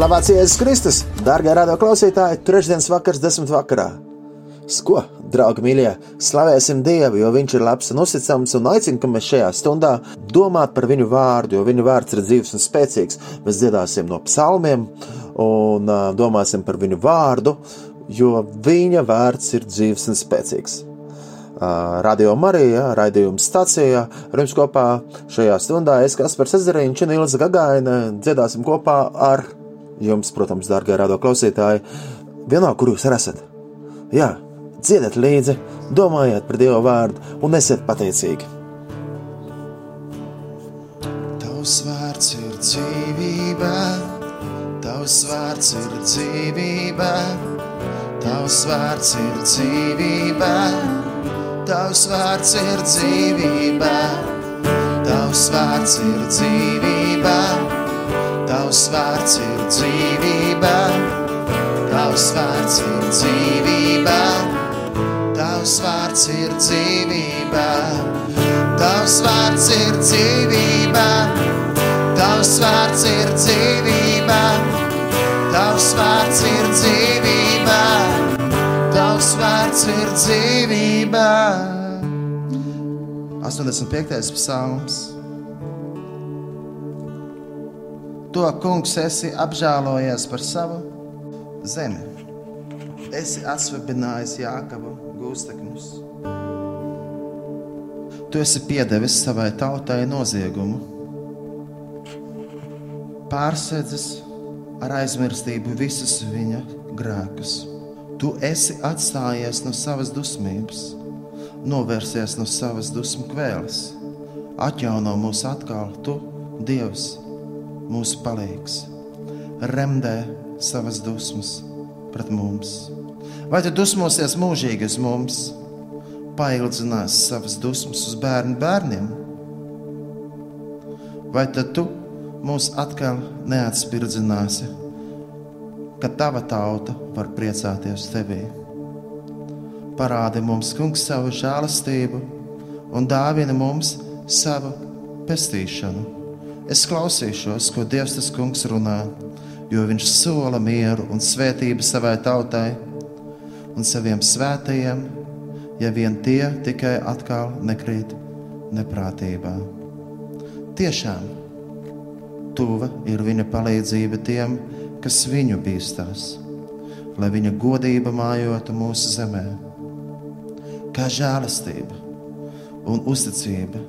Slavēts Jēzus Kristus! Dārgā radio klausītāji, trešdienas vakars, desmit vakarā. Ko, draugi mīļie, slavēsim Dievu, jo Viņš ir labs un uzticams, un aicinu, ka mēs šajā stundā domātu par Viņu vārdu, jo Viņa vārds ir dzīves un spēcīgs. Mēs dziedāsim no psalmiem un uh, domāsim par Viņu vārdu, jo Viņa vārds ir dzīves un spēcīgs. Radio Marija, raidījuma stācijā, ar jums kopā šajā stundā es, Kaspars Ezeriņš un Ilza Gagaina, dziedāsim kopā ar jums, protams, dārgie rado klausītāji, vienalga, kur jūs esat. Jā, dziediet līdzi, domājiet par Dieva vārdu un esiet pateicīgi. Tavs vārds ir dzīvība, tavs vārds ir dzīvība, tavs vārds ir dzīvība, tavs vārds ir dzīvība, tavs vārds ir dzīvība. Tavs vārds ir dzīvība, Tavs vārds ir dzīvība, Tavs vārds ir dzīvība, Tavs vārds ir dzīvība, Tavs vārds ir dzīvība, Tavs vārds ir dzīvība, Tavs vārds ir dzīvība. 85. psalms. To kungs esi apžēlojies par savu zemi. Esi atsvabinājis Jākabu gūstekņus. Tu esi piedevis savai tautai noziegumu, pārsēdzis ar aizmirstību visus viņa grēkus. Tu esi atstājies no savas dusmības, novērsies no savas dusmu kvēles, atjauno mūs atkal, tu, Dievs, mūsu palīgs, remdē savas dusmas pret mums. Vai tu dusmosies mūžīgi uz mums, paildzinās savas dusmas uz bērnu bērniem? Vai tad tu mūs atkal neatspirdzināsi, ka tava tauta var priecāties tevī? Parādi mums, kungs, savu žēlastību un dāvina mums savu pestīšanu Es klausīšos, ko Dievs tas kungs runā, jo viņš sola mieru un svētību savai tautai un saviem svētajiem, ja vien tie tikai atkal nekrīt neprātībā. Tiešām tuva ir viņa palīdzība tiem, kas viņu bīstās, lai viņa godība mājotu mūsu zemē. Kā žēlastība un uzticība,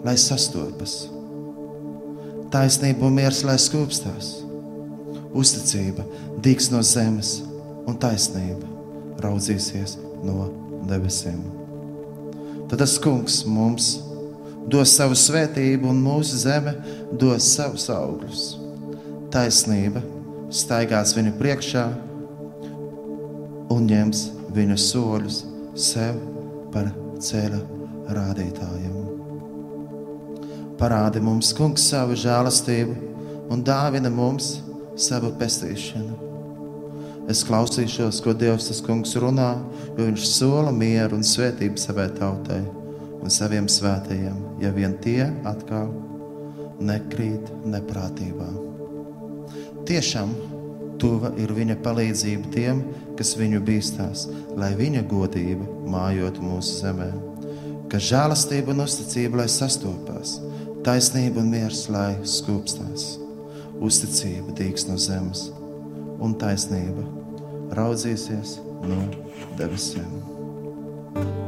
lai sastopas taisnība un miers, lai skūpstās. Uzticība dīks no zemes, un taisnība raudzīsies no debesīm. Tad tas kungs mums dos savu svētību, un mūsu zeme dos savus augļus. Taisnība staigās viņu priekšā un ņems viņa soļus sev par ceļa rādītājiem. Parādi mums, kungs, savu žēlastību un dāvina mums savu pestīšanu. Es klausīšos, ko Dievs tas kungs runā, jo viņš sola mieru un svētību savai tautai un saviem svētajiem, ja vien tie atkal nekrīt neprātībā. Tiešām tuva ir viņa palīdzība tiem, kas viņu bīstās, lai viņa godība mājotu mūsu zemē, ka žēlastība un uzticība lai sastopās taisnība un miers, lai skūpstās, uzticība dīks no zemes, un taisnība raudzīsies no debesīm.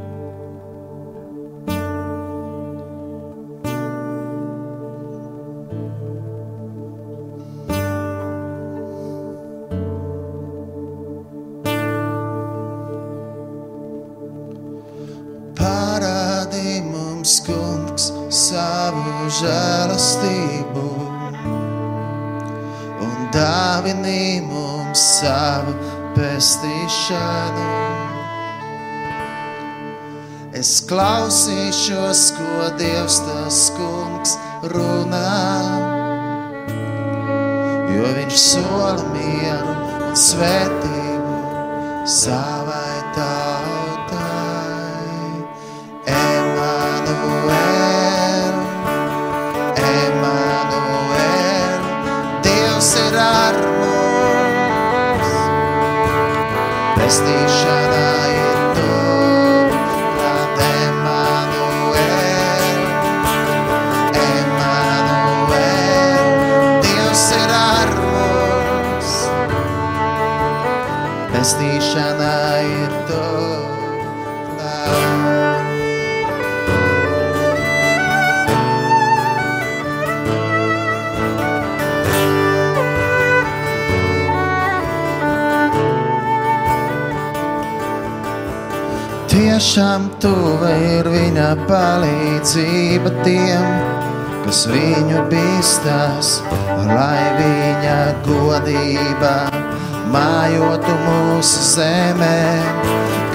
Mūsu zemē,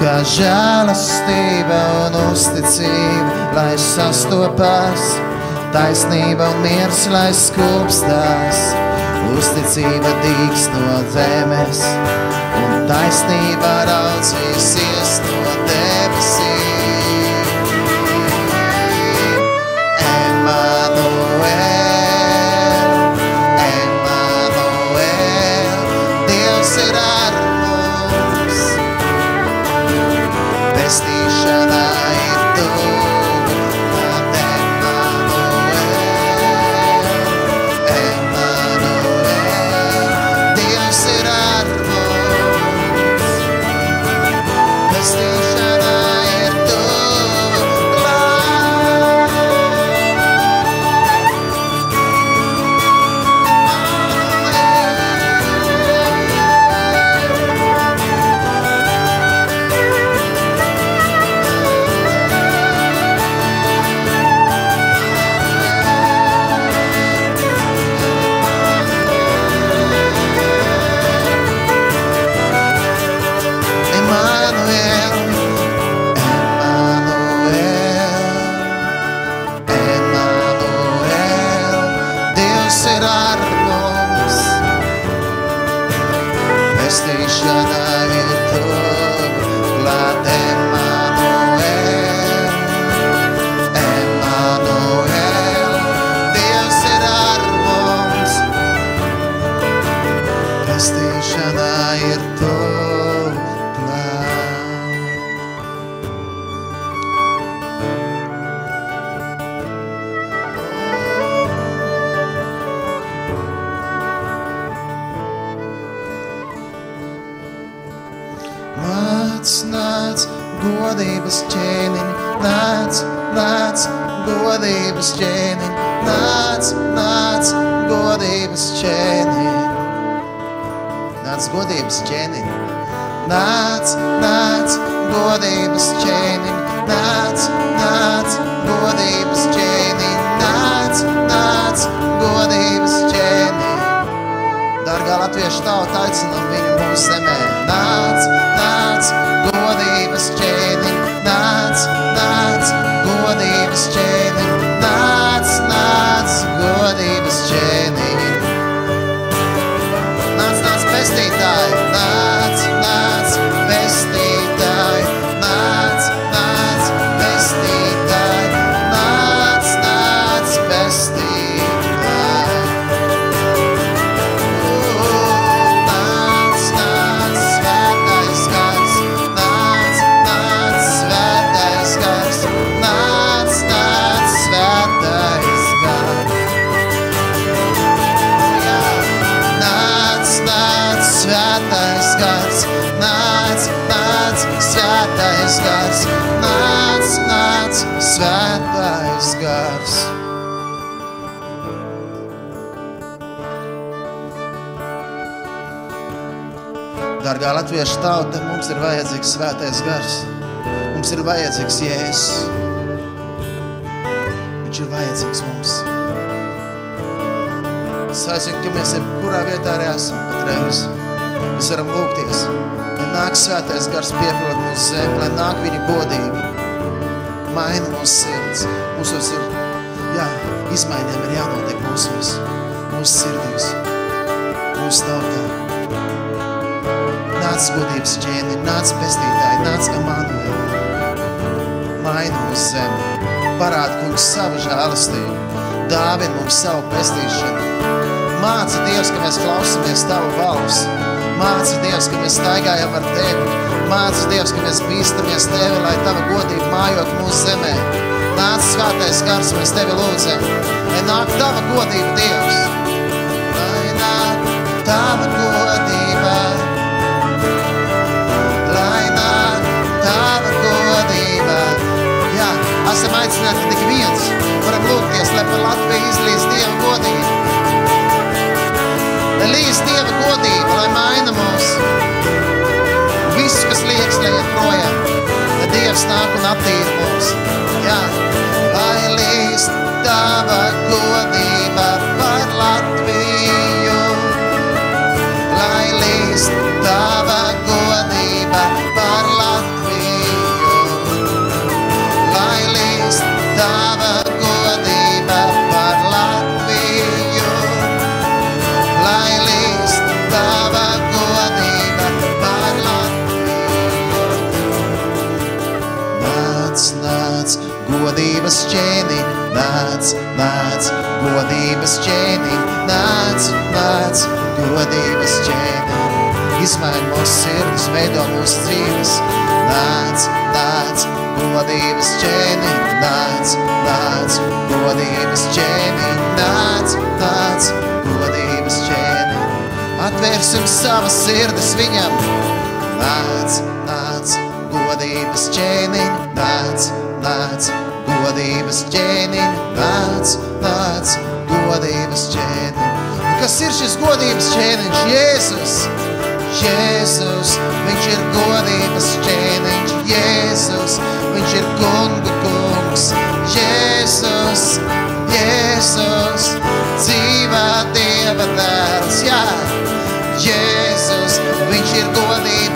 kā žēlastība un uzticība, lai sastopas, taisnība un miers, lai skūpstās, uzticība dīks no zemes, un taisnība raucīsies no svētais gars, nāc, nāc, svētais gars. Dargā latviešu tauta, mums ir vajadzīgs svētais gars. Mums ir vajadzīgs jēzus. Viņš ir vajadzīgs mums. Es aizinu, ka mēs jebkurā vietā arī esam patreiz. Mēs varam lūgties, lai nāk svētais gars piepilot mūsu zemi, lai nāk viņa godība. Maina mūsu sirds. Mūsos ir, jā, izmaiņām ir jānotiek mūsos, mūsu sirdīs, mūsu tautā. Nāc godības ķēni, nāc pestītāji, nāc Emanuēl. Maina mūsu zemi, parāda kungs savu žēlastību, dāvina mums savu pestīšanu. Māca Dievs, ka mēs klausamies Tavu valsts. Māci, Dievs, ka mēs staigājam ar Tevi. Māci, Dievs, ka mēs bīstamies Tevi, lai Tava godība mājot mūsu zemē. Nāc svētais gars, mēs Tevi lūdzam. Lai nāk Tava godība, Dievs. Lai nāk Tava godība. Lai nāk Tava godība. Jā, esam aicināti tik viens. Varam lūgties, lai par Latviju izlīdz Dieva godība. Līdz Dieva godība, lai maina mūs. Viss, kas liekas, lai iet projām. Lai Dievs nāk un attīra mūs. Jā, lai līdz Tava godība godības ķēniņ, nāc, nāc, godības ķēniņ. Izmaini mūsu sirdis, veido mūsu dzīves, nāc, nāc, godības ķēniņ, nāc, nāc, godības ķēniņ, nāc, nāc, godības ķēniņ. Atvērsim savas sirdis viņam, nāc, nāc, godības ķēniņ, nāc, nāc, godības ķēniņ, nāc, nāc, godības ķēniņ. Un kas ir šis godības ķēniņš? Jēzus! Jēzus, viņš ir godības ķēniņš, Jēzus, viņš ir kungu kungs, Jēzus, Jēzus, dzīvā Dieva dēls, jā, Jēzus, viņš ir godības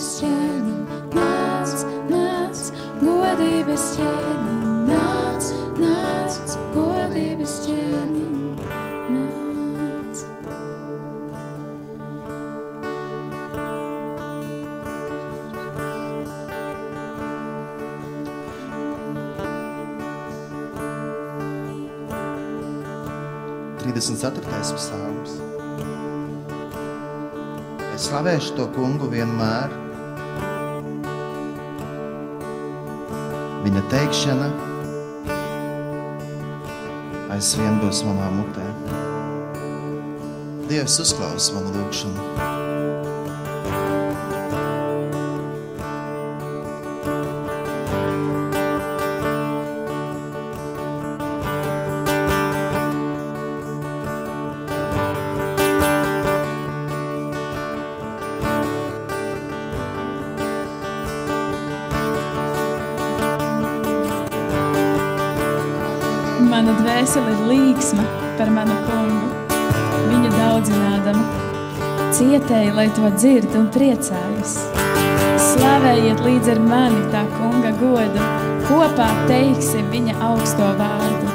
godības ķēniņ, nāc, nāc, godības ķēniņ, nāc, nāc, godības ķēniņ, nāc. Trīsdesmit ceturtais psalms slavēšu to kungu vienmēr. viņa teikšana aizvien būs manā mutē. Dievs uzklaus manu lūgšanu. par manu kungu, viņu daudzinādam. Cietēji, lai to dzird un priecājas. Slavējiet līdz ar mani tā kunga godu, kopā teiksim viņa augsto vārdu.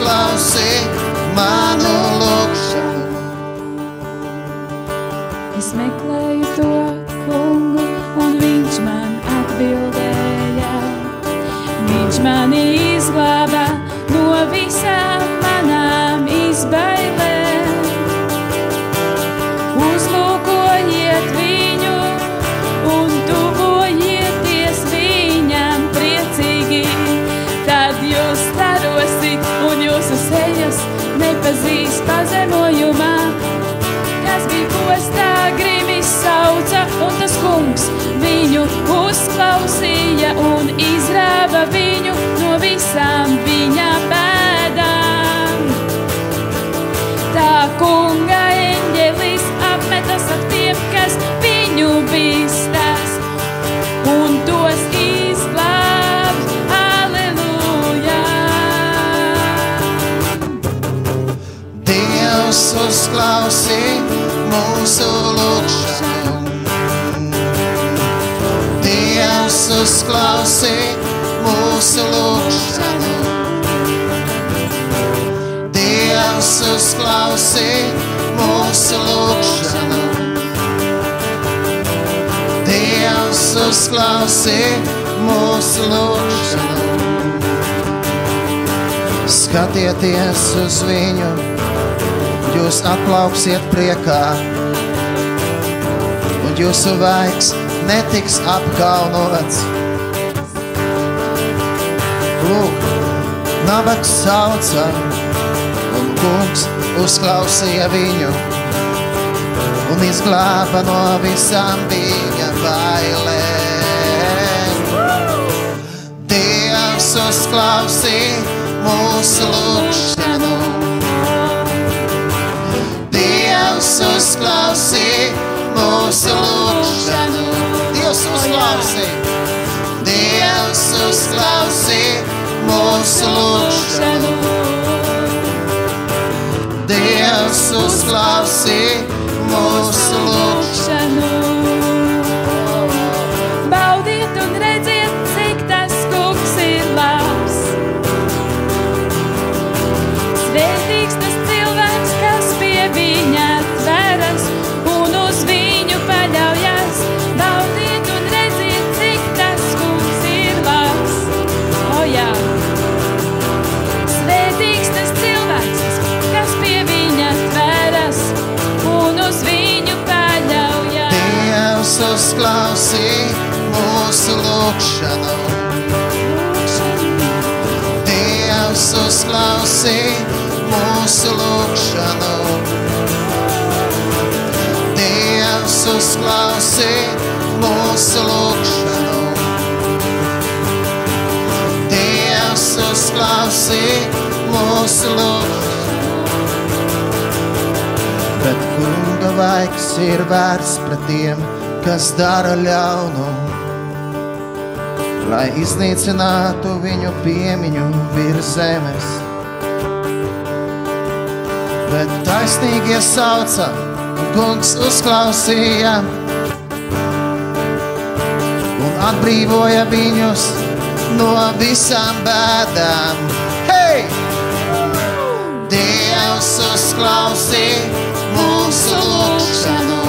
uzklausī manu lūgšanu. Es meklēju. uzklausī mūsu lūgšanu. Dievs uzklausī mūsu lūgšanu. Dievs uzklausī mūsu lūgšanu. Skatieties uz viņu, jūs aplauksiet priekā, un jūsu vaigs netiks apkaunots. Lūk, nabaks sauca, un kungs uzklausīja viņu un izglāba no visām viņa bailēm. Dievs uzklausīja mūsu lūgšanu. Dievs uzklausīja mūsu lūgšanu. Dievs uzklausīja. Dievs uzklausīja mūsu lūgšanu. Dievs uzklausīja mūsu lūgšanu. Mūsu lūgšanu. Dievs uzklausīja mūsu lūgšanu. Dievs uzklausīja mūsu lūgšanu. Dievs uzklausīja mūsu lūgšanu. Bet kunga vaigs ir vērts pret tiem, kas dara ļaunu, lai iznīcinātu viņu piemiņu virs zemes. Bet taisnīgie sauca, un kungs uzklausīja un atbrīvoja viņus no visām bēdām. Hei! Dievs uzklausīja mūsu lūgšanu.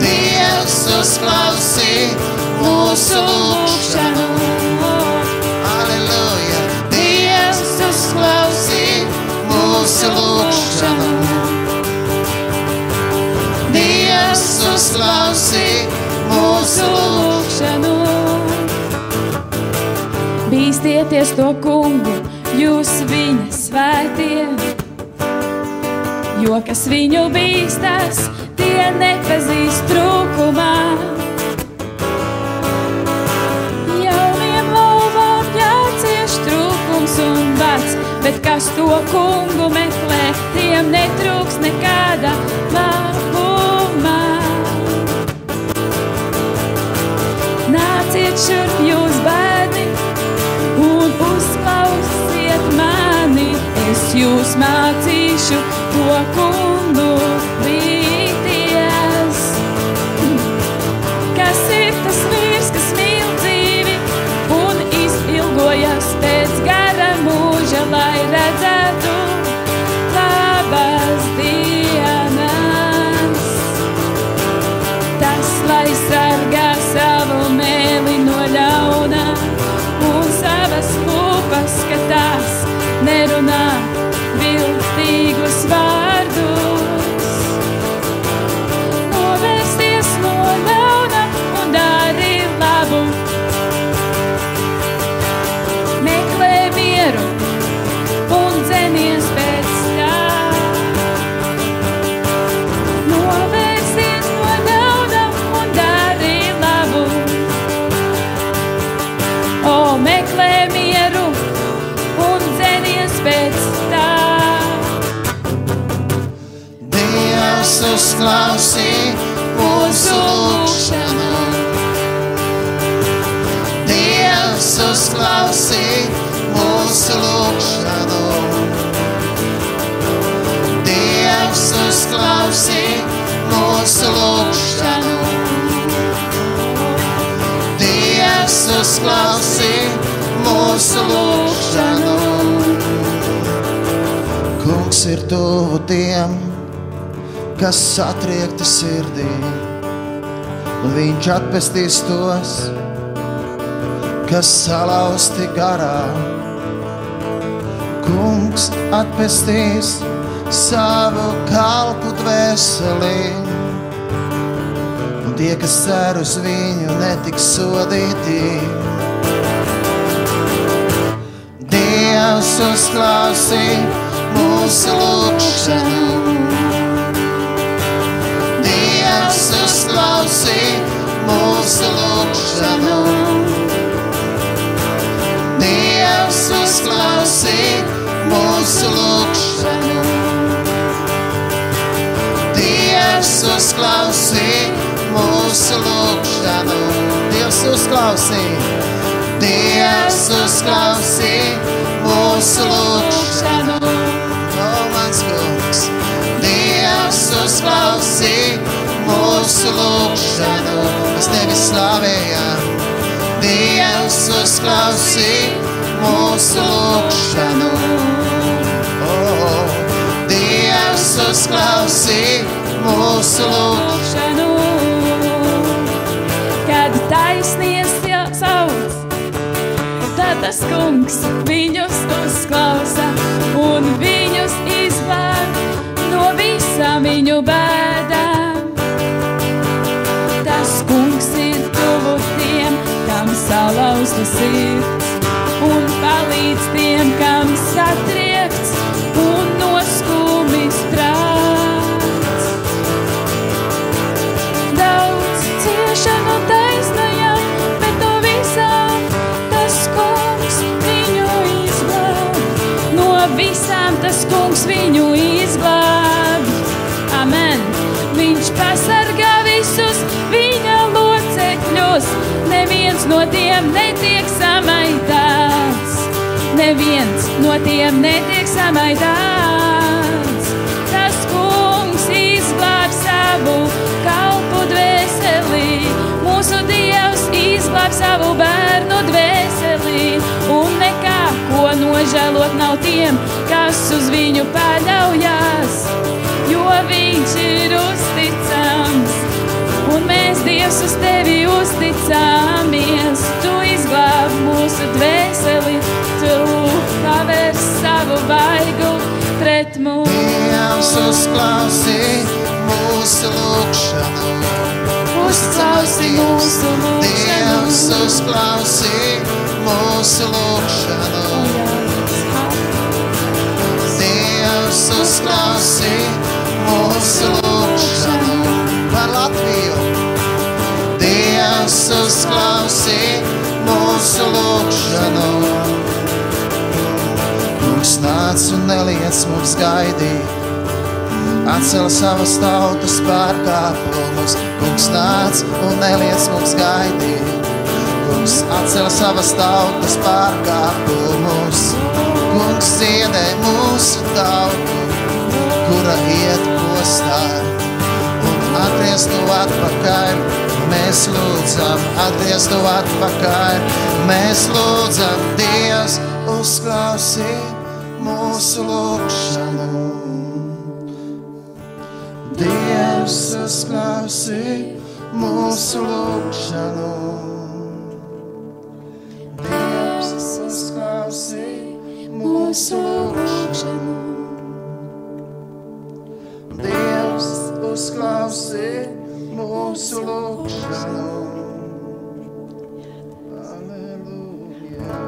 Dievs uzklausīja mūsu lūgšanu. Aleluja! Dievs uzklausīja mūsu lūgšanu. Dievs uzklausīja mūsu lūgšanu. Bīstieties to kungu, jūs viņa svētie, jo kas viņu bīstas, tie nepazīst trūkumā. Un bats, bet kas to kungu meklē, tiem netrūks nekāda labumā. Nāciet šurp jūs bērni un uzklausiet mani. Es jūs mācīšu to kungu tuvu tiem, kas satriekti sirdī, un viņš atpestīs tos, kas salauzti garā. Kungs atpestīs savu kalpu dvēselī, un tie, kas cer uz viņu, netiks sodīti. Dievs uzklausī mūsu lūgšanu. Dievs uzklausī mūsu lūgšanu. Dievs uzklausī mūsu lūgšanu. Dievs uzklausī mūsu lūgšanu. Dievs uzklausī. Dievs uzklausī mūsu lūgšanu. Uzklausī mūsu lūgšanu. Mēs tevi slavējam. Dievs uzklausī mūsu lūgšanu. Oh, Dievs uzklausī mūsu lūgšanu. Kad taisnies jau sauc, tad tas kungs viņus uzklausa un no visām viņu bēdām. Tas kungs ir tuvu tiem, kam salauzta sirds, un palīdz tiem, kam satriekts un noskumis prāts. Daudz ciešanu taisnajam, bet no visām tas kungs viņu izglāb. No visām tas kungs viņu izglāb. Neviens no tiem netiek samaitāts. Neviens no tiem netiek samaitāts. Tas kungs izglāb savu kalpu dvēselī. Mūsu Dievs izglāb savu bērnu dvēselī. Un nekā, ko nožēlot nav tiem, kas uz viņu paļaujas. Jo viņš ir uzticams. Dievs, uz tevi uzticāmies. Tu izglāb mūsu dvēseli, tu pavēr savu vaigu pret mums. Dievs uzklausī mūsu lūgšanu. Uzklausi mūsu Dievs lūgšanu. uzklausī mūsu lūgšanu. Dievs uzklausī mūsu lūgšanu. Par Latviju. Uzklausī mūsu lūgšanu. Kungs nāc un neliec mums gaidīt. Atcel savas tautas pārkāpumus, kungs nāc un neliec mums gaidīt. Kungs atcel savas tautas pārkāpumus, kungs dziedē mūsu tautu, kura iet postā. Un atgriezt to atpakaļ, mēs lūdzam, atgriezt to atpakaļ, mēs lūdzam, Dievs, uzklausī mūsu lūgšanu. Dievs uzklausī mūsu lūgšanu. Dievs uzklausī mūsu lūgšanu. Dievs uzklausī mūsu lūgšanu. Aleluja.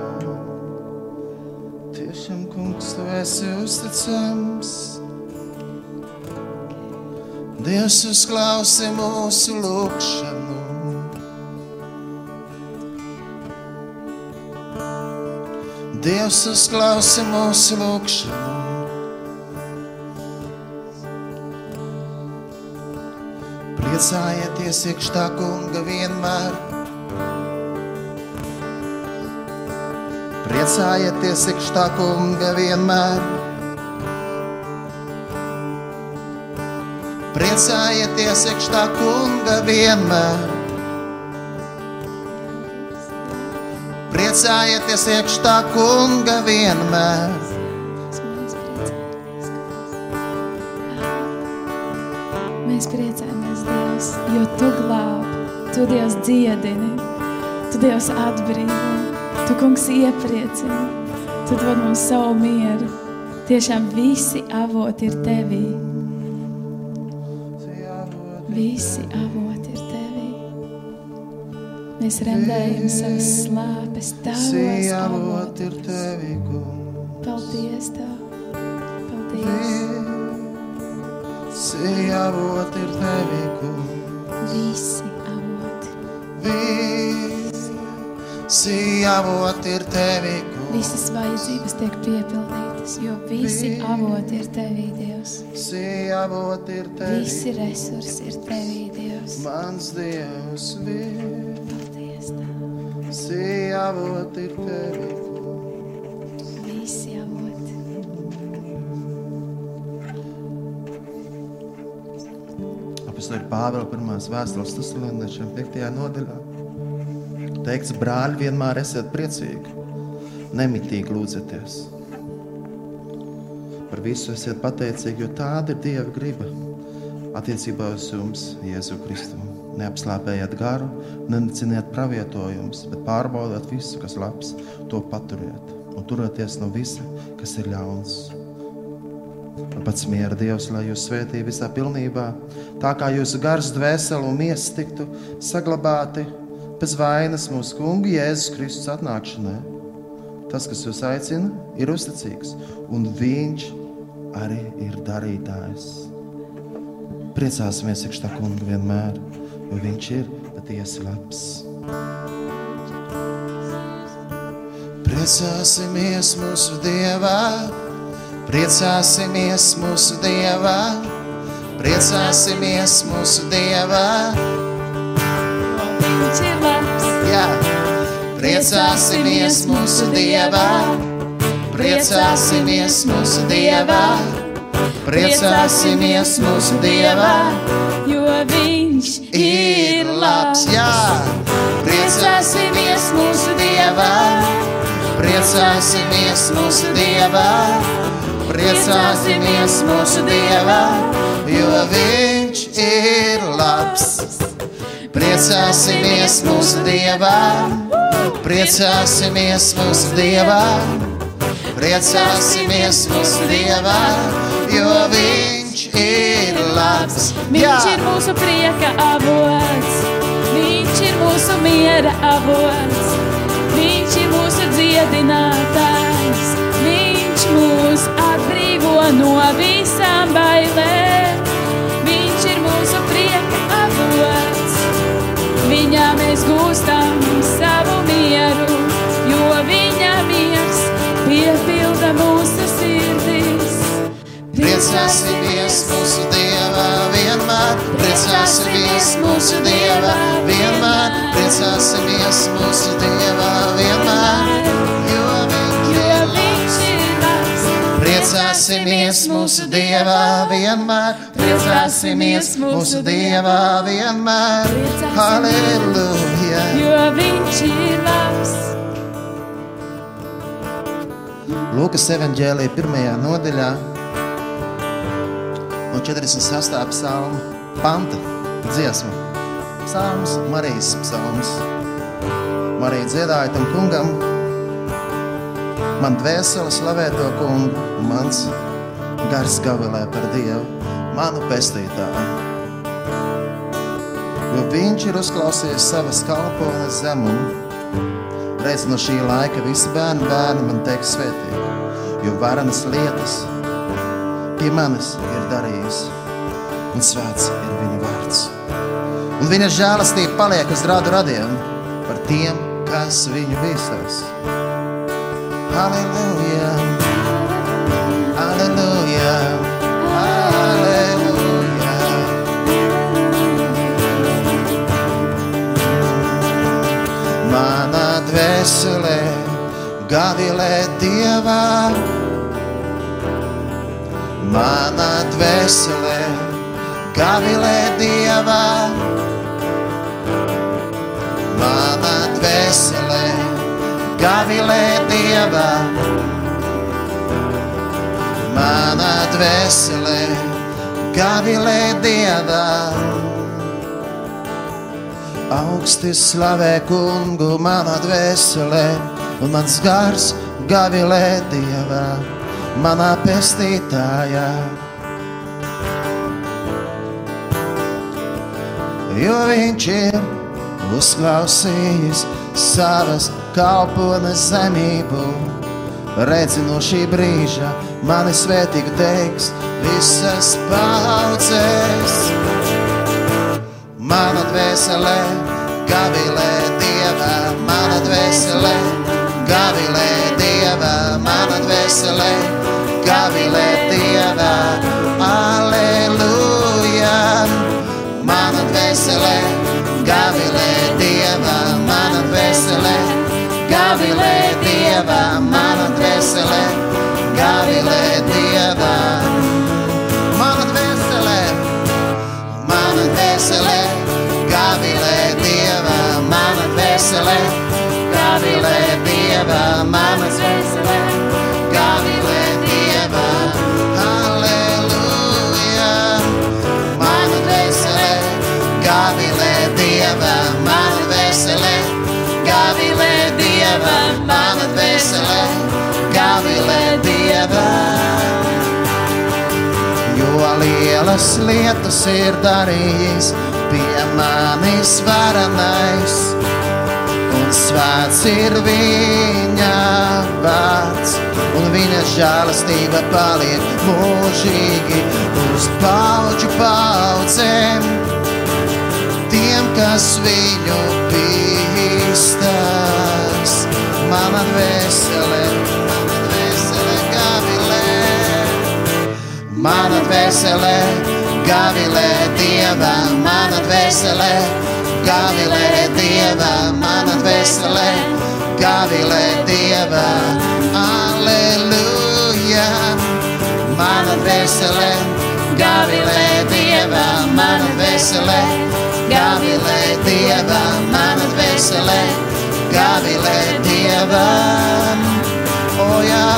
Tiešām, kungs, tu esi uzticams. Dievs uzklausi mūsu lūgšanu. Dievs uzklausi mūsu lūgšanu. Priecājieties iekšā kunga vienmēr. Priecājieties iekšā kunga vienmēr. Priecājieties iekšā kunga vienmēr. Priecājieties iekšā kunga vienmēr. Mēs priecājamies, Dievs, jo Tu glābi, Tu Dievs dziedini, Tu Dievs atbrīvo, Tu kungs iepriecini, Tu dod mums savu mieru. Tiešām visi avoti ir Tevī. Visi avoti ir Tevī. Mēs rendējam savas slāpes Tavos avotos. Paldies Tev! Paldies! Visi avoti ir Tevī, kungs. Visi avoti, Visi avoti ir Tevī, kungs. visas vajadzības tiek piepildītas, jo visi avoti ir Tevī, Dievs. Visi avoti ir Tevī. Visi resursi ir Tevī, Dievs. Mans Dievs, visi Paldies Tev! avoti ir Tevī. Visi Apostoļa Pāvila pirmās vēstules Thessaloniešiem 5. nodaļā. Teikts, brāļi, vienmēr esiet priecīgi, nemitīgi lūdzieties. Par visu esiet pateicīgi, jo tāda ir Dieva griba attiecībā uz jums, Jēzu Kristu. Neapslāpējiet garu, neneciniet pravietojumus, bet pārbaudiet visu, kas labs, to paturiet un turieties no visa, kas ir ļauns. Un pats miera Dievs, lai jūs svētī visā pilnībā, tā kā jūsu gars, dvēsele un miesa tiktu saglabāti bez vainas mūsu kunga Jēzus Kristus atnākšanai. Tas, kas jūs aicina, ir uzticīgs, un viņš arī ir darītājs. Priecāsimies iekšā kunga vienmēr, jo viņš ir patiesi labs. Priecāsimies mūsu Dievā, priecāsimies mūsu Dievā, priecāsimies mūsu Dievā. Viņš ir labs, Jā. Priecāsimies mūsu Dievā, priecāsimies mūsu Dievā, priecāsimies mūsu Dievā. jo viņš Ir labs, jā, priecāsimies mūsu Dievā, priecāsimies mūsu Dievā, priecāsimies mūsu Dievā, jo Viņš ir labs. Priecāsimies mūsu Dievā, priecāsimies mūsu Dievā, priecāsimies mūsu Dievā, jo Viņš ir labs. Viņš ir mūsu prieka avots, viņš ir mūsu miera avots, viņš ir mūsu dziedinātājs, mūs atbrīvo no visām bailēm. Viņš ir mūsu prieka avots, viņā mēs gūstam savu mieru, jo viņa miers piepilda mūsu sirdis. Priecāsimies mūsu Dievā vienmēr, priecāsimies mūsu Dievā vienmēr, priecāsimies mūsu Dievā vienmēr, Priecāsimies mūsu Dievā vienmēr, priecāsimies mūsu Dievā vienmēr, halleluja. jo viņš ir labs. Lūkas evanģēlija pirmajā nodaļā no 48. psalma panta dziesma. Psalms, Marijas psalms. Marija dziedāja tam kungam, man dvēsele slavē to kungu, un mans gars gavilē par Dievu, manu pestītāju. Jo viņš ir uzklausījis savas kalpones zemumu, Reiz no šī laika visi bērni, bērni man teiks svētīgi, jo varenas lietas pie manis ir darījis, un svēts ir viņa vārds. Un viņa žēlastība paliek uz rādu radiem par tiem, kas viņu bīstas. Halleluja! Halleluja! Halleluja! Mana dvēsele gavilē Dievā. Mana dvēsele gavilē Dievā. Mana dvēsele gavilē Dievā. Mana dvēsele gavilē Dievā. Augsti slavē kungu manā dvēselē, un mans gars gavilē dievā, manā pestītājā. Jo viņš ir uzklausījis savas kalpones zemību, redzi no šī brīža, mani svētīgu teiks visas paudzes. Mana dvēselē, gavilē Dieva, mana dvēselē, gavilē Dieva, mana dvēselē, gavilē Dieva, Dieva, mana dvēselē, gavilē Dieva. Lielas lietas ir darījis? Pie manis varenais, un svēts ir viņa vārds, un viņa žēlastība paliek mūžīgi uz paudžu paudzēm. Tiem, kas viņu bīstas, mana dvēsele, Mana dvēselē, gavilē Dieva, mana dvēselē, gavilē Dieva, mana dvēselē, gavilē Dieva, aleluja. Mana dvēselē, gavilē Dieva, mana dvēselē, gavilē Dieva, mana dvēselē, gavilē Dieva. O jā,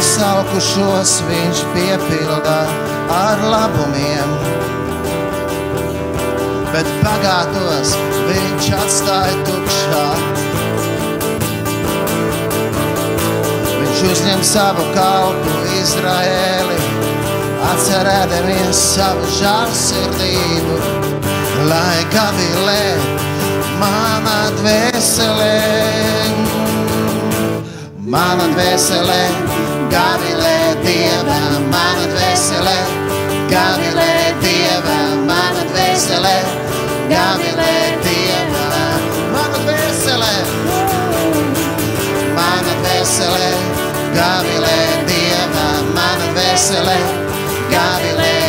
izsalkušos viņš piepildā ar labumiem, bet bagātos viņš atstāja tukšā. Viņš uzņem savu kalpu Izraēli, atcerēdamies savu žālsirdību, lai gavilē mana dvēselē. Mana dvēselē, gavilē Dieva, mana dvēselē, gavilē Dieva, mana dvēselē, gavilē Dieva, mana dvēselē, mana dvēselē, gavilē Dieva, mana dvēselē, gavilē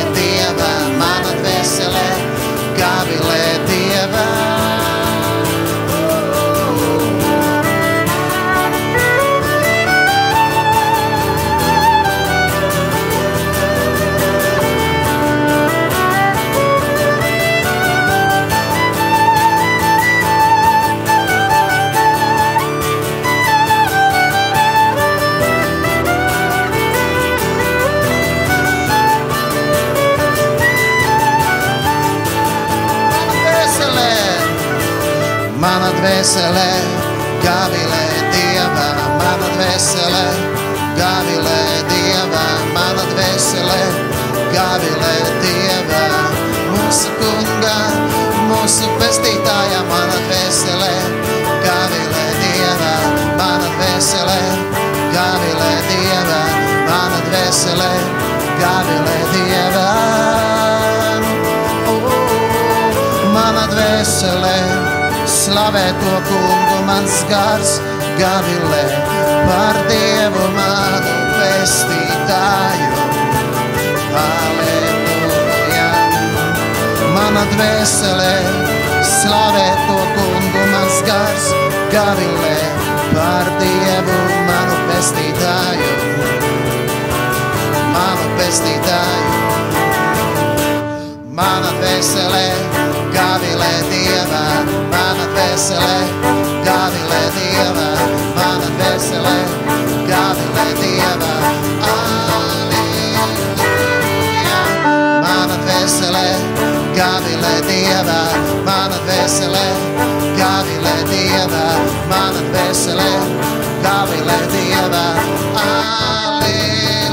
dvēselē, gavilē Dieva, mana dvēselē, gavilē Dieva, mana dvēselē, gavilē Dieva, mūsu kunga, mūsu pestītāja, mana dvēselē, gavilē Dieva, mana dvēselē, gavilē Dieva, mana dvēselē, gavilē Dieva. Slavē to kungu, mans gars, gavilē par Dievu manu pestītāju. Aleluja! Mana dvēselē, slavē to kungu, mans gars, gavilē par Dievu manu pestītāju. Manu pestītāju. Mana dvēselē, gavilē Dieva, mana dvēselē, gavilē Dieva, mana dvēselē, gavilē Dieva. Aleluja! Mana dvēselē, gavilē Dieva, mana dvēselē, gavilē Dieva, mana dvēselē, gavilē Dieva. Aleluja!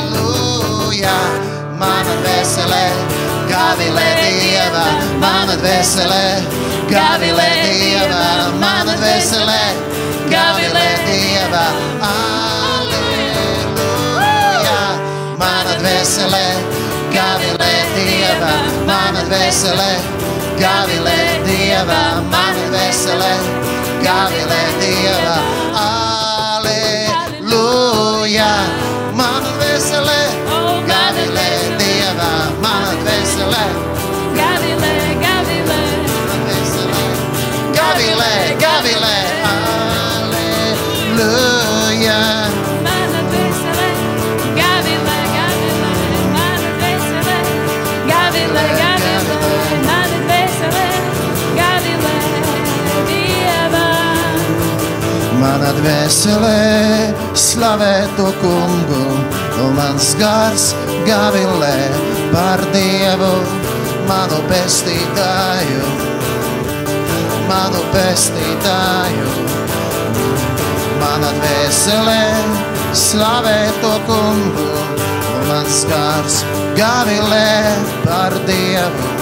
Mana dvēselē, gavilē Dieva, mana dvēselē, gavilē Dieva, mana dvēselē, gavilē Dieva, aleluja. Mana dvēselē, gavilē Dieva, mana dvēselē, gavilē Dieva, mana dvēselē, gavilē Dieva, aleluja. Mana dvēselē, gavilē, aleluja. mana dvēselē, gavilē, gavilē, mana dvēselē, gavilē, gavilē, mana dvēselē, gavilē, Dieva. Mana dvēselē slavē to kungu, un mans gars gavilē par Dievu, manu pestītāju, manu pestītāju. Mana dvēselē slavē to kungu, un mans gars gavilē par Dievu,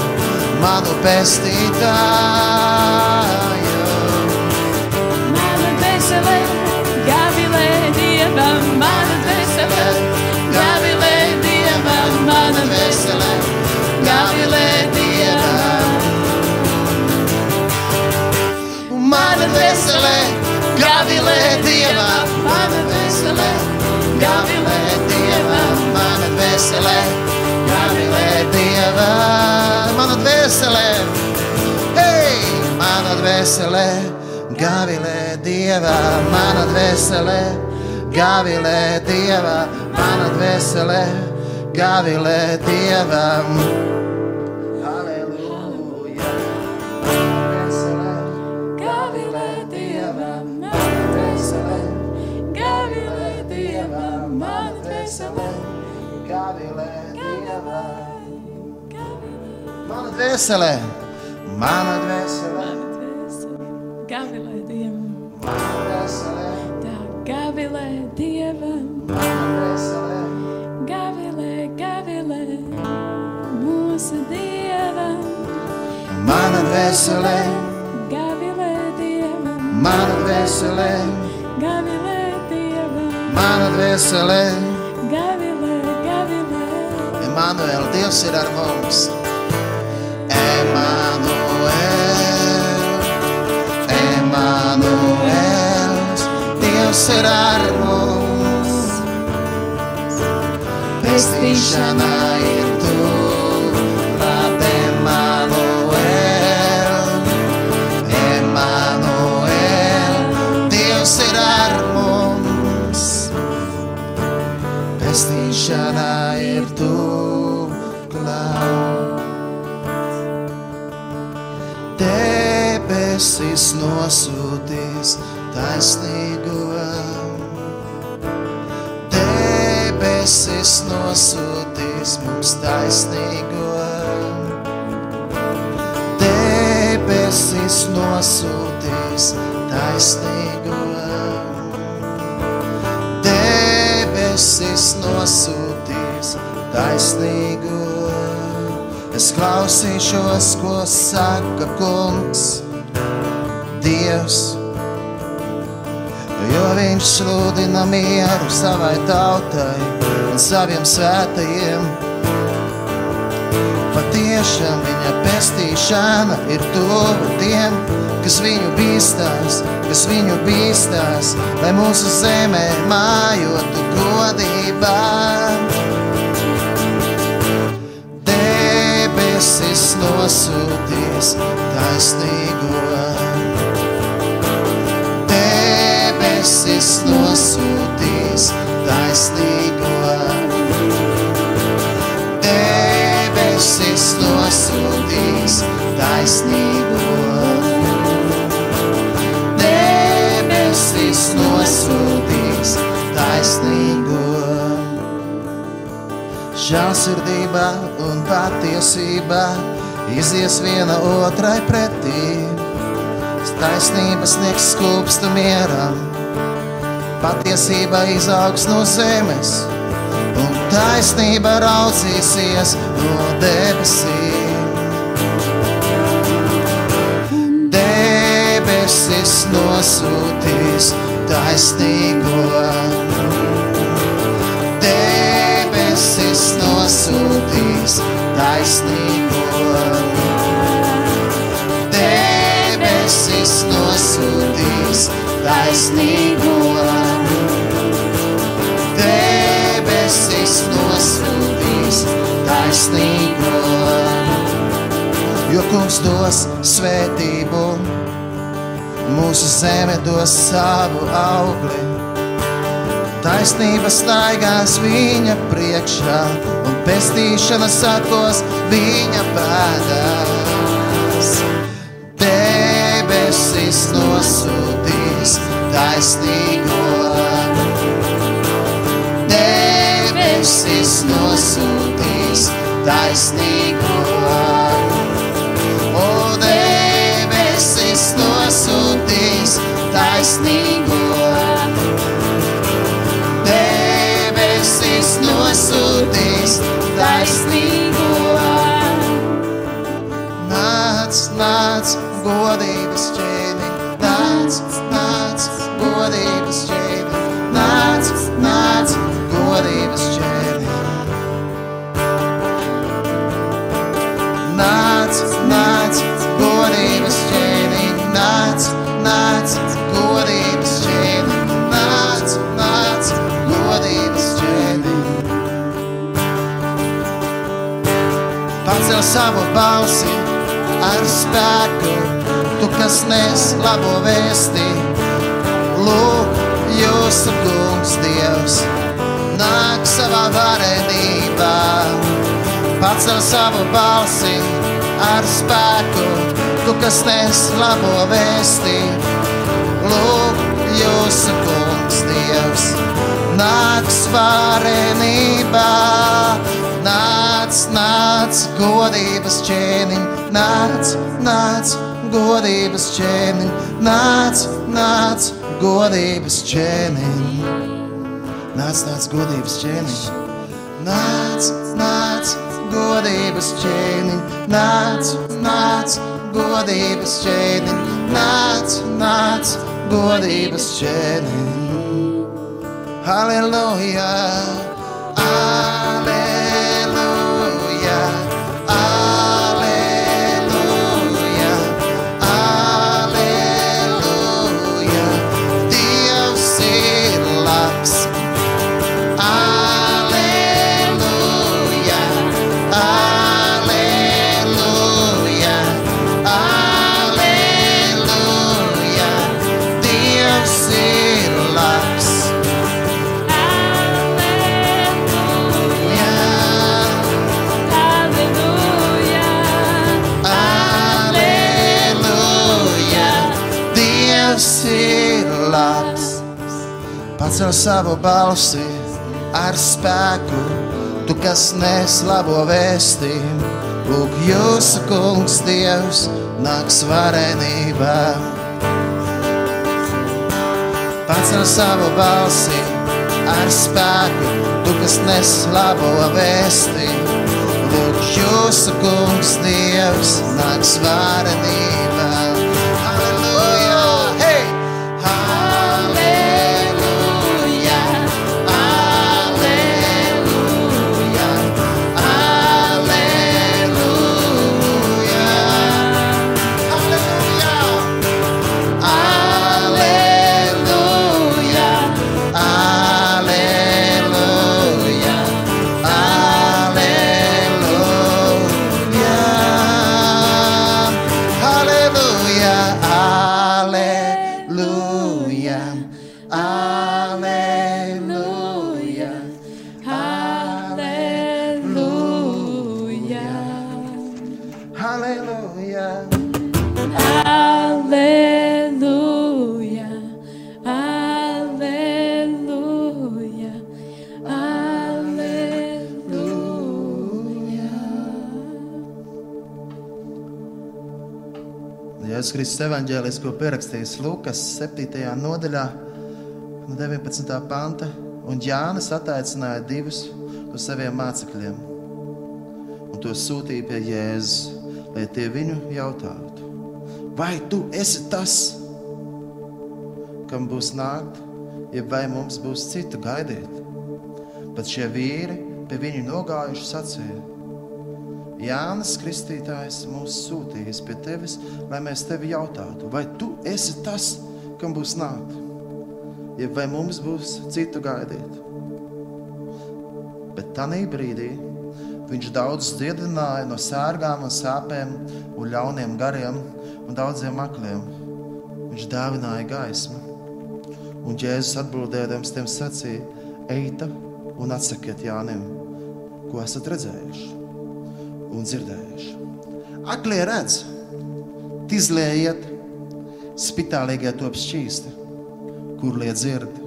manu pestītāju. Mana dvēselē, gavilē Dievam, mana dvēselē, gavilē Dievam, mana dvēselē, gavilē Dievam, mana dvēselē, hei, mana dvēselē, gavilē Dievam, mana dvēselē, gavilē Dievam, mana dvēselē, gavilē Dievam. Dvēselē, mana dvēselē, mana dvēselē, gavilē Dievam, mana dvēselē, tā gavilē Dievam, mana dvēselē, gavilē, gavilē, mūsu Dievam, mana dvēselē, gavilē Dievam, mana dvēselē, gavilē Dievam, mana dvēselē. gavilē, gavilē. Emanuēl, Dievs ir ar mums. Dievs ir ar mums. Pestīšana ir tu, klāt Emanuēl, Emanuēl, Dievs ir ar mums. Pestīšana ir tu, klāt. Debesis nosūtīs taisnīgo. Debesis nosūtīs mums taisnīgo. Debesis nosūtīs taisnīgo. Debesis nosūtīs taisnīgo. Es klausīšos, ko saka kungs, Dievs. Jo viņš sludina mieru savai tautai un saviem svētajiem. Patiešām viņa pestīšana ir tuvu tiem, kas viņu bīstās, kas viņu bīstās, lai mūsu zemē mājotu godībā. Debesis nosūtīs taisnīgo. Debesis nosūtīs taisnīgo. Debesis nosūtīs taisnīgo. Debesis nosūtīs taisnīgo. Žēlsirdība un patiesība izies viena otrai pretī. Taisnība sniegs skūpstu mieram, patiesība izaugs no zemes, un taisnība raucīsies no debesīm. debesis nosūtīs taisnīgo. Debesis nosūtīs taisnīgo. Debesis nosūtīs taisnīgo. Taisnīgo. Jo kungs dos svētību, mūsu zeme dos savu augli. Taisnība staigās viņa priekšā, un pestīšana sakos viņa pēdās. Debesis nosūtīs taisnīgo. Debesis nosūtīs taisnīgo. O debesis nosūtīs taisnīgo. Debesis nosūtīs taisnīgo. Nāc, nāc, godības ķēni, nāc, savu balsi ar spēku, tu, kas nes labo vēsti. Lūk, jūsu kungs Dievs, nāk savā varenībā. Pacel savu balsi ar spēku, tu, kas nes labo vēsti. Lūk, jūsu kungs Dievs, nāk svarenībā. Nāc, nāc, godības ķēniņ, nāc, nāc, godības ķēniņ, nāc, nāc, godības ķēniņ. Nāc, nāc, godības ķēniņ, nāc, nāc, godības ķēniņ, nāc, nāc, godības ķēniņ, nāc, nāc, godības ķēniņ. Halleluja! Aleluja! Pacel savu balsi ar spēku, tu, kas nes labo vēstījumu. Lūk, jūsu kungs Dievs nāks varenībā. Pacel savu balsi ar spēku, tu, kas nes labo vēstījumu. Lūk, jūsu kungs Dievs nāks varenībā. Kristus evanģēlis, ko pierakstījis Lukas 7. nodaļā, no 19. panta, un Jānis ataicināja divus no saviem mācekļiem, un to sūtīja pie Jēzus, lai tie viņu jautātu, vai tu esi tas, kam būs nākt, ja vai mums būs citu gaidīt. Bet šie vīri pie viņu nogājuši sacīja: Jānis Kristītājs mūs sūtījis pie tevis, lai mēs tevi jautātu, vai tu esi tas, kam būs nākt, ja vai mums būs citu gaidīt. Bet tajā brīdī viņš daudz dziedināja no sērgām un sāpēm un ļauniem gariem un daudziem akliem. Viņš dāvināja gaismu. Un Jēzus atbildēdams tiem sacīja: Eita un atsakiet Jānim, ko esat redzējuši un dzirdējuši. Aklie redz, izlējiet, spitālīgie top šķīsti, kur liet dzird,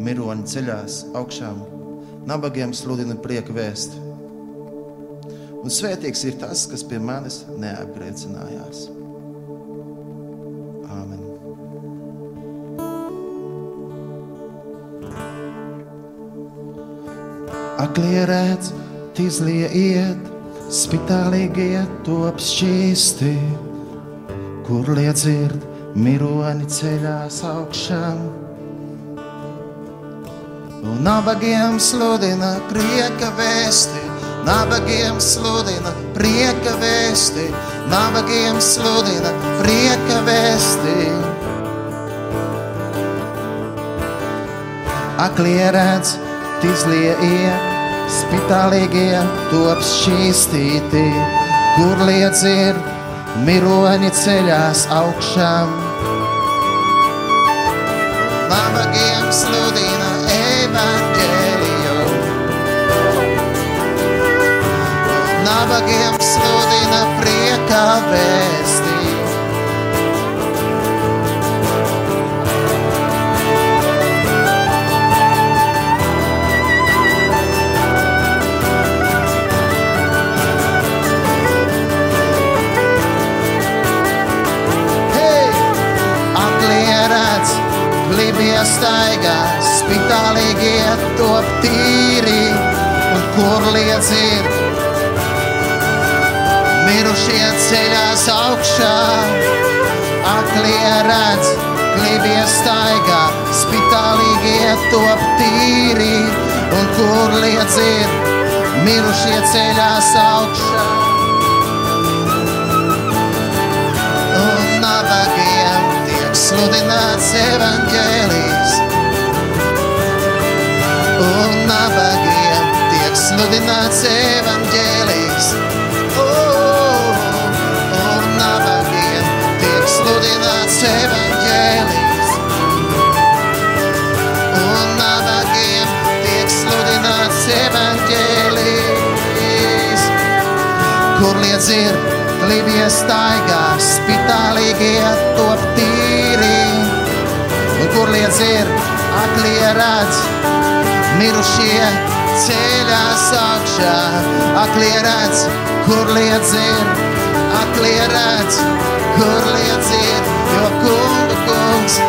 miroņi ceļās augšām, nabagiem sludina prieka vēsti. Un svētīgs ir tas, kas pie manis neapgriecinājās. Āmen. Aklie redz, tīzlie iet, spitālīgie top šķīsti, kur liet dzird, miroņi ceļās augšām. Un nabagiem sludina prieka vēsti, nabagiem sludina prieka vēsti, nabagiem sludina prieka vēsti. Aklie redz, tīzlie iet, spitālīgie top šķīstīti, kur liedz ir miroņi ceļās augšām. Nabagiem sludina evaņģēliju, nabagiem sludina prieka vēstī. Klibie staigā, spitālīgie top tīri, un kur liedz ir. Mirušie ceļās augšā, aklie redz, klibie staigā, spitālīgie top tīri, un kur liedz ir. Mirušie ceļās augšā. un nabagiem tiek sludināts evaņģēlijs. Un nabagiem tiek sludināts evaņģēlijs. Un nabagiem tiek sludināts evaņģēlijs. Un nabagiem tiek sludināts evaņģēlijs kur liedz ir spitālīgie top tīri, un kur liedz ir aklie redz, mirušie ceļās augšā, aklie redz, kur liedz ir, aklie redz, kur liedz ir, jo kungu kungs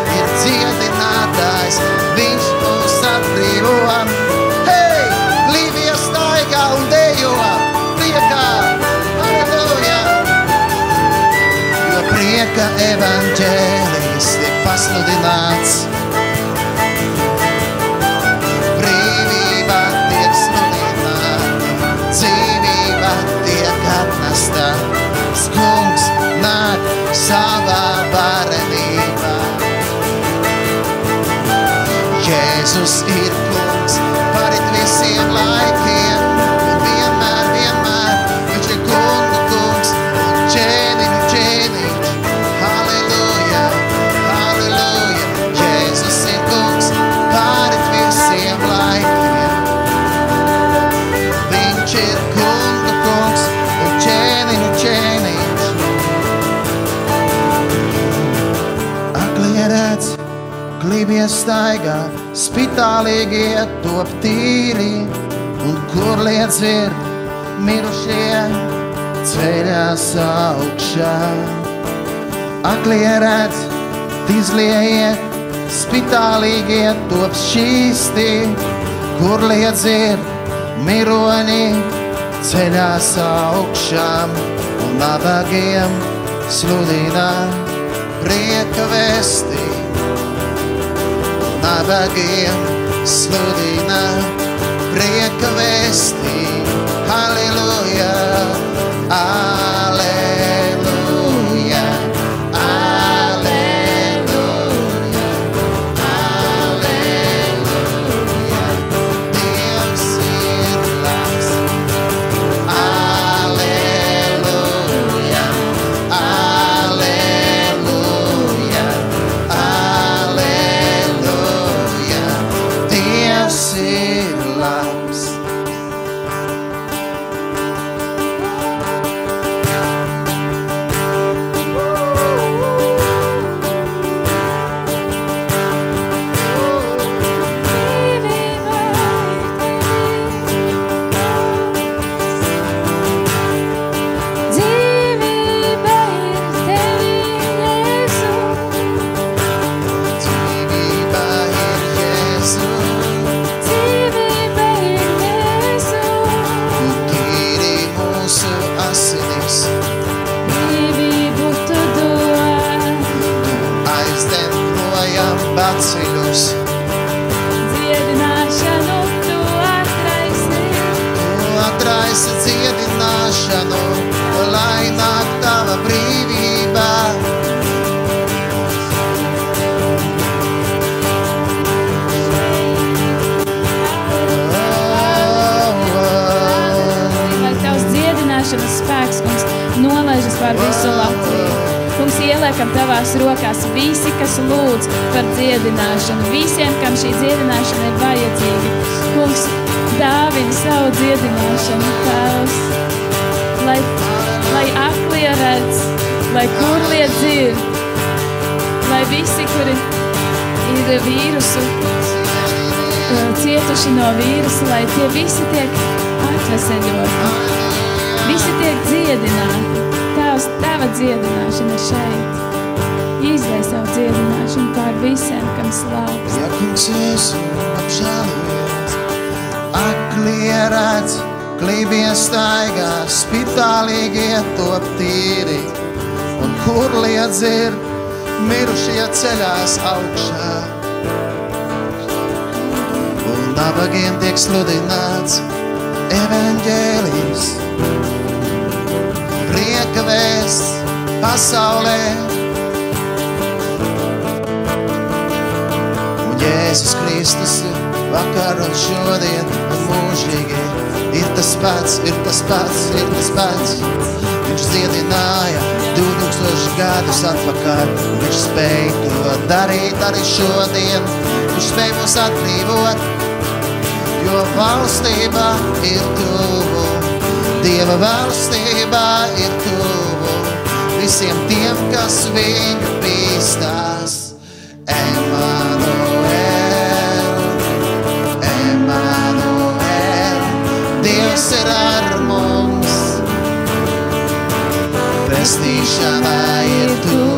klibie staigā, spitālīgie top tīri, un kur liedz ir mirušie ceļās augšā. Aklie redz, izliejiet, spitālīgie top šķīsti, kur liedz ir miroņi ceļās augšām, un nabagiem sludina prieka vēstī. Nabagiem sludina prieka vēstī. Halleluja! Aleluja! Aklie redz, klībie staigā, spitālīgie top tīri, un kur liedz ir, mirušie ceļās augšā. Un nabagiem tiek sludināts evaņģēlijs, prieka vēsts pasaulē. Un Jēzus Kristus ir vakar un šodien un mūžīgi. Ir tas pats, ir tas pats, ir tas pats. Viņš dziedināja 2000 gadus atpakaļ, un viņš spēja to darīt arī šodien. Viņš spēja mūs atbrīvot, jo valstība ir tuvu. Dieva valstībā ir tuvu visiem tiem, kas viņu bīstās. Emanuel, Pestīšana ir tuvu,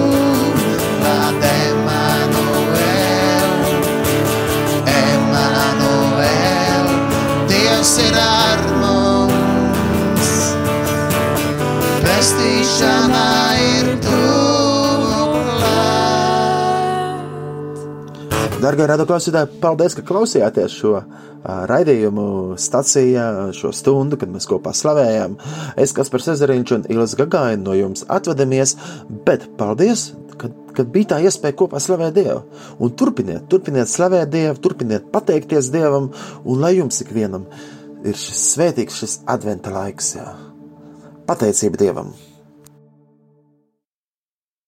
Darbie radioklausītāji, paldies, ka klausījāties šo raidījumu stācijā, šo stundu, kad mēs kopā slavējām. Es, Kaspars Ezeriņš un Ilis Gagaini no jums atvadamies, bet paldies, kad, kad bija tā iespēja kopā slavēt Dievu. Un turpiniet, turpiniet slavēt Dievu, turpiniet pateikties Dievam, un lai jums ikvienam ir šis svētīgs, šis adventa laiks. Jā. Pateicība Dievam!